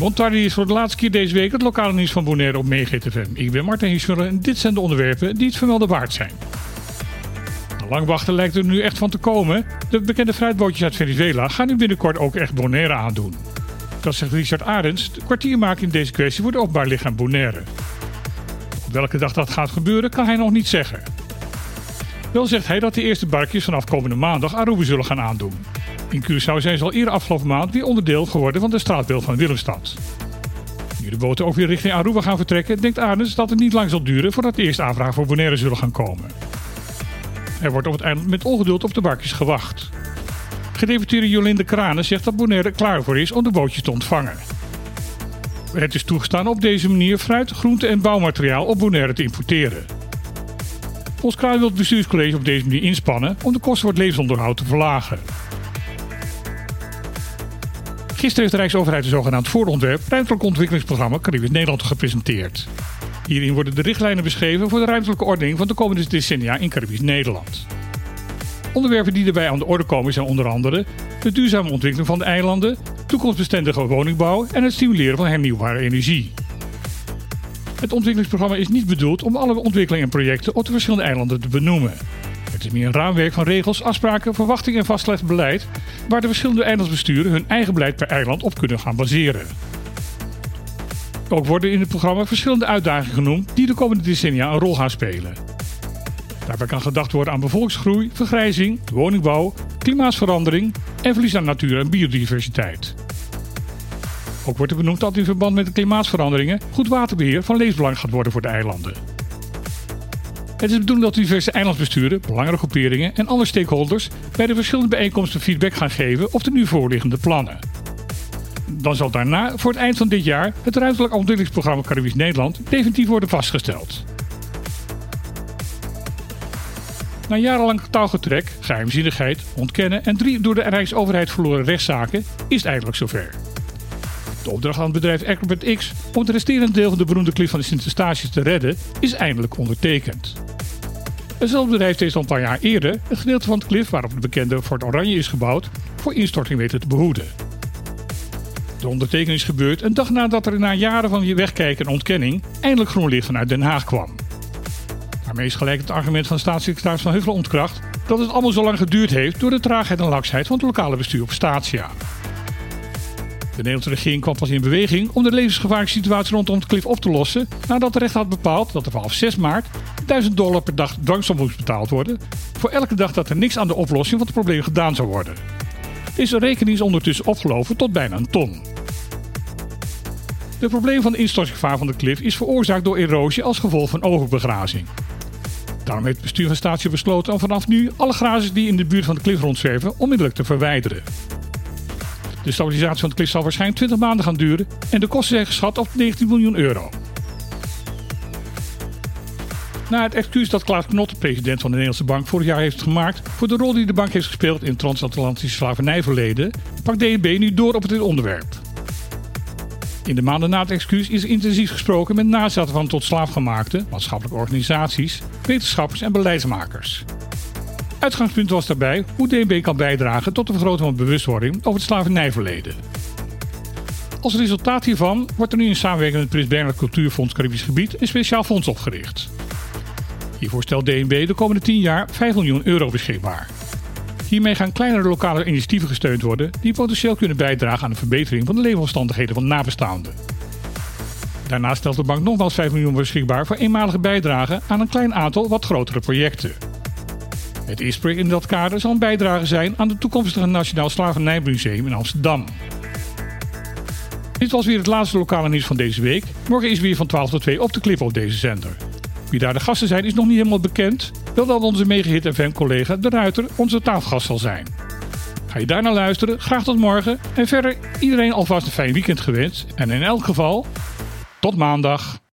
Montardi is voor de laatste keer deze week het lokale nieuws van Bonaire op MeeGTFM. Ik ben Martin Hiesmuller en dit zijn de onderwerpen die het vermelden waard zijn. Lang wachten lijkt er nu echt van te komen. De bekende fruitbootjes uit Venezuela gaan nu binnenkort ook echt Bonaire aandoen. Dat zegt Richard Arends, de kwartiermaker in deze kwestie voor de openbaar lichaam Bonaire. Op welke dag dat gaat gebeuren kan hij nog niet zeggen. Wel zegt hij dat de eerste barkjes vanaf komende maandag Aruba zullen gaan aandoen. In Curaçao zijn ze al eerder afgelopen maand weer onderdeel geworden van de straatbeeld van Willemstad. Nu de boten ook weer richting Aruba gaan vertrekken, denkt Arnes dat het niet lang zal duren voordat de eerste aanvragen voor Bonaire zullen gaan komen. Er wordt op het eiland met ongeduld op de barkjes gewacht. Gedeputeerde Jolinde Kranen zegt dat Bonaire klaar voor is om de bootjes te ontvangen. Het is toegestaan op deze manier fruit, groente en bouwmateriaal op Bonaire te importeren. Volgens wil het bestuurscollege op deze manier inspannen om de kosten voor het levensonderhoud te verlagen. Gisteren heeft de Rijksoverheid een zogenaamd voorontwerp ruimtelijk ontwikkelingsprogramma Caribisch Nederland gepresenteerd. Hierin worden de richtlijnen beschreven voor de ruimtelijke ordening van de komende decennia in Caribisch Nederland. Onderwerpen die erbij aan de orde komen zijn onder andere de duurzame ontwikkeling van de eilanden, toekomstbestendige woningbouw en het stimuleren van hernieuwbare energie. Het ontwikkelingsprogramma is niet bedoeld om alle ontwikkelingen en projecten op de verschillende eilanden te benoemen. Is meer een raamwerk van regels, afspraken, verwachtingen en vastgelegd beleid waar de verschillende eilandsbesturen hun eigen beleid per eiland op kunnen gaan baseren. Ook worden in het programma verschillende uitdagingen genoemd die de komende decennia een rol gaan spelen. Daarbij kan gedacht worden aan bevolkingsgroei, vergrijzing, woningbouw, klimaatsverandering en verlies aan natuur en biodiversiteit. Ook wordt er benoemd dat in verband met de klimaatsveranderingen goed waterbeheer van levensbelang gaat worden voor de eilanden. Het is de bedoeling dat diverse eilandsbesturen, belangengroeperingen en andere stakeholders bij de verschillende bijeenkomsten feedback gaan geven op de nu voorliggende plannen. Dan zal daarna voor het eind van dit jaar het ruimtelijk ontwikkelingsprogramma Caribisch Nederland definitief worden vastgesteld. Na jarenlang taalgetrek, geheimzinnigheid, ontkennen en drie door de Rijksoverheid verloren rechtszaken is het eindelijk zover. De opdracht aan het bedrijf Acrobat X om het resterende deel van de beroemde klif van de Sint-Eustatius te redden is eindelijk ondertekend. Hetzelfde bedrijf heeft al een paar jaar eerder het gedeelte van het klif waarop de bekende Fort Oranje is gebouwd voor instorting weten te behoeden. De ondertekening is gebeurd een dag nadat er na jaren van wegkijken en ontkenning eindelijk groen licht vanuit Den Haag kwam. Daarmee is gelijk het argument van staatssecretaris Van Huffelen ontkracht dat het allemaal zo lang geduurd heeft door de traagheid en laksheid van het lokale bestuur op Statia. De Nederlandse regering kwam pas in beweging om de levensgevaarlijke situatie rondom het klif op te lossen nadat de rechter had bepaald dat er vanaf 6 maart 1000 dollar per dag dwangsom moest betaald worden voor elke dag dat er niks aan de oplossing van het probleem gedaan zou worden. Deze rekening is ondertussen opgelopen tot bijna een ton. Het probleem van de instortingsgevaar van de klif is veroorzaakt door erosie als gevolg van overbegrazing. Daarom heeft het bestuur van Statie besloten om vanaf nu alle grazers die in de buurt van de klif rondzwerven onmiddellijk te verwijderen. De stabilisatie van de klif zal waarschijnlijk 20 maanden gaan duren en de kosten zijn geschat op 19 miljoen euro. Na het excuus dat Klaas Knot, de president van de Nederlandse Bank, vorig jaar heeft gemaakt voor de rol die de bank heeft gespeeld in het transatlantische slavernijverleden, pakt DNB nu door op dit onderwerp. In de maanden na het excuus is intensief gesproken met nazaten van tot slaafgemaakte, maatschappelijke organisaties, wetenschappers en beleidsmakers. Uitgangspunt was daarbij hoe DNB kan bijdragen tot de vergroting van bewustwording over het slavernijverleden. Als resultaat hiervan wordt er nu in samenwerking met het Prins Bernhard Cultuurfonds Caribisch Gebied een speciaal fonds opgericht. Hiervoor stelt DNB de komende 10 jaar 5 miljoen euro beschikbaar. Hiermee gaan kleinere lokale initiatieven gesteund worden die potentieel kunnen bijdragen aan de verbetering van de leefomstandigheden van nabestaanden. Daarnaast stelt de bank nogmaals 5 miljoen beschikbaar voor eenmalige bijdrage aan een klein aantal wat grotere projecten. Het eerste in dat kader zal een bijdrage zijn aan het toekomstige Nationaal Slavernijmuseum in Amsterdam. Dit was weer het laatste lokale nieuws van deze week. Morgen is weer van 12 tot 2 op de clip op deze zender. Wie daar de gasten zijn is nog niet helemaal bekend. Wel dat onze megahit FM-collega De Ruiter onze tafelgast zal zijn. Ga je daarna luisteren? Graag tot morgen. En verder iedereen alvast een fijn weekend gewenst. En in elk geval, tot maandag.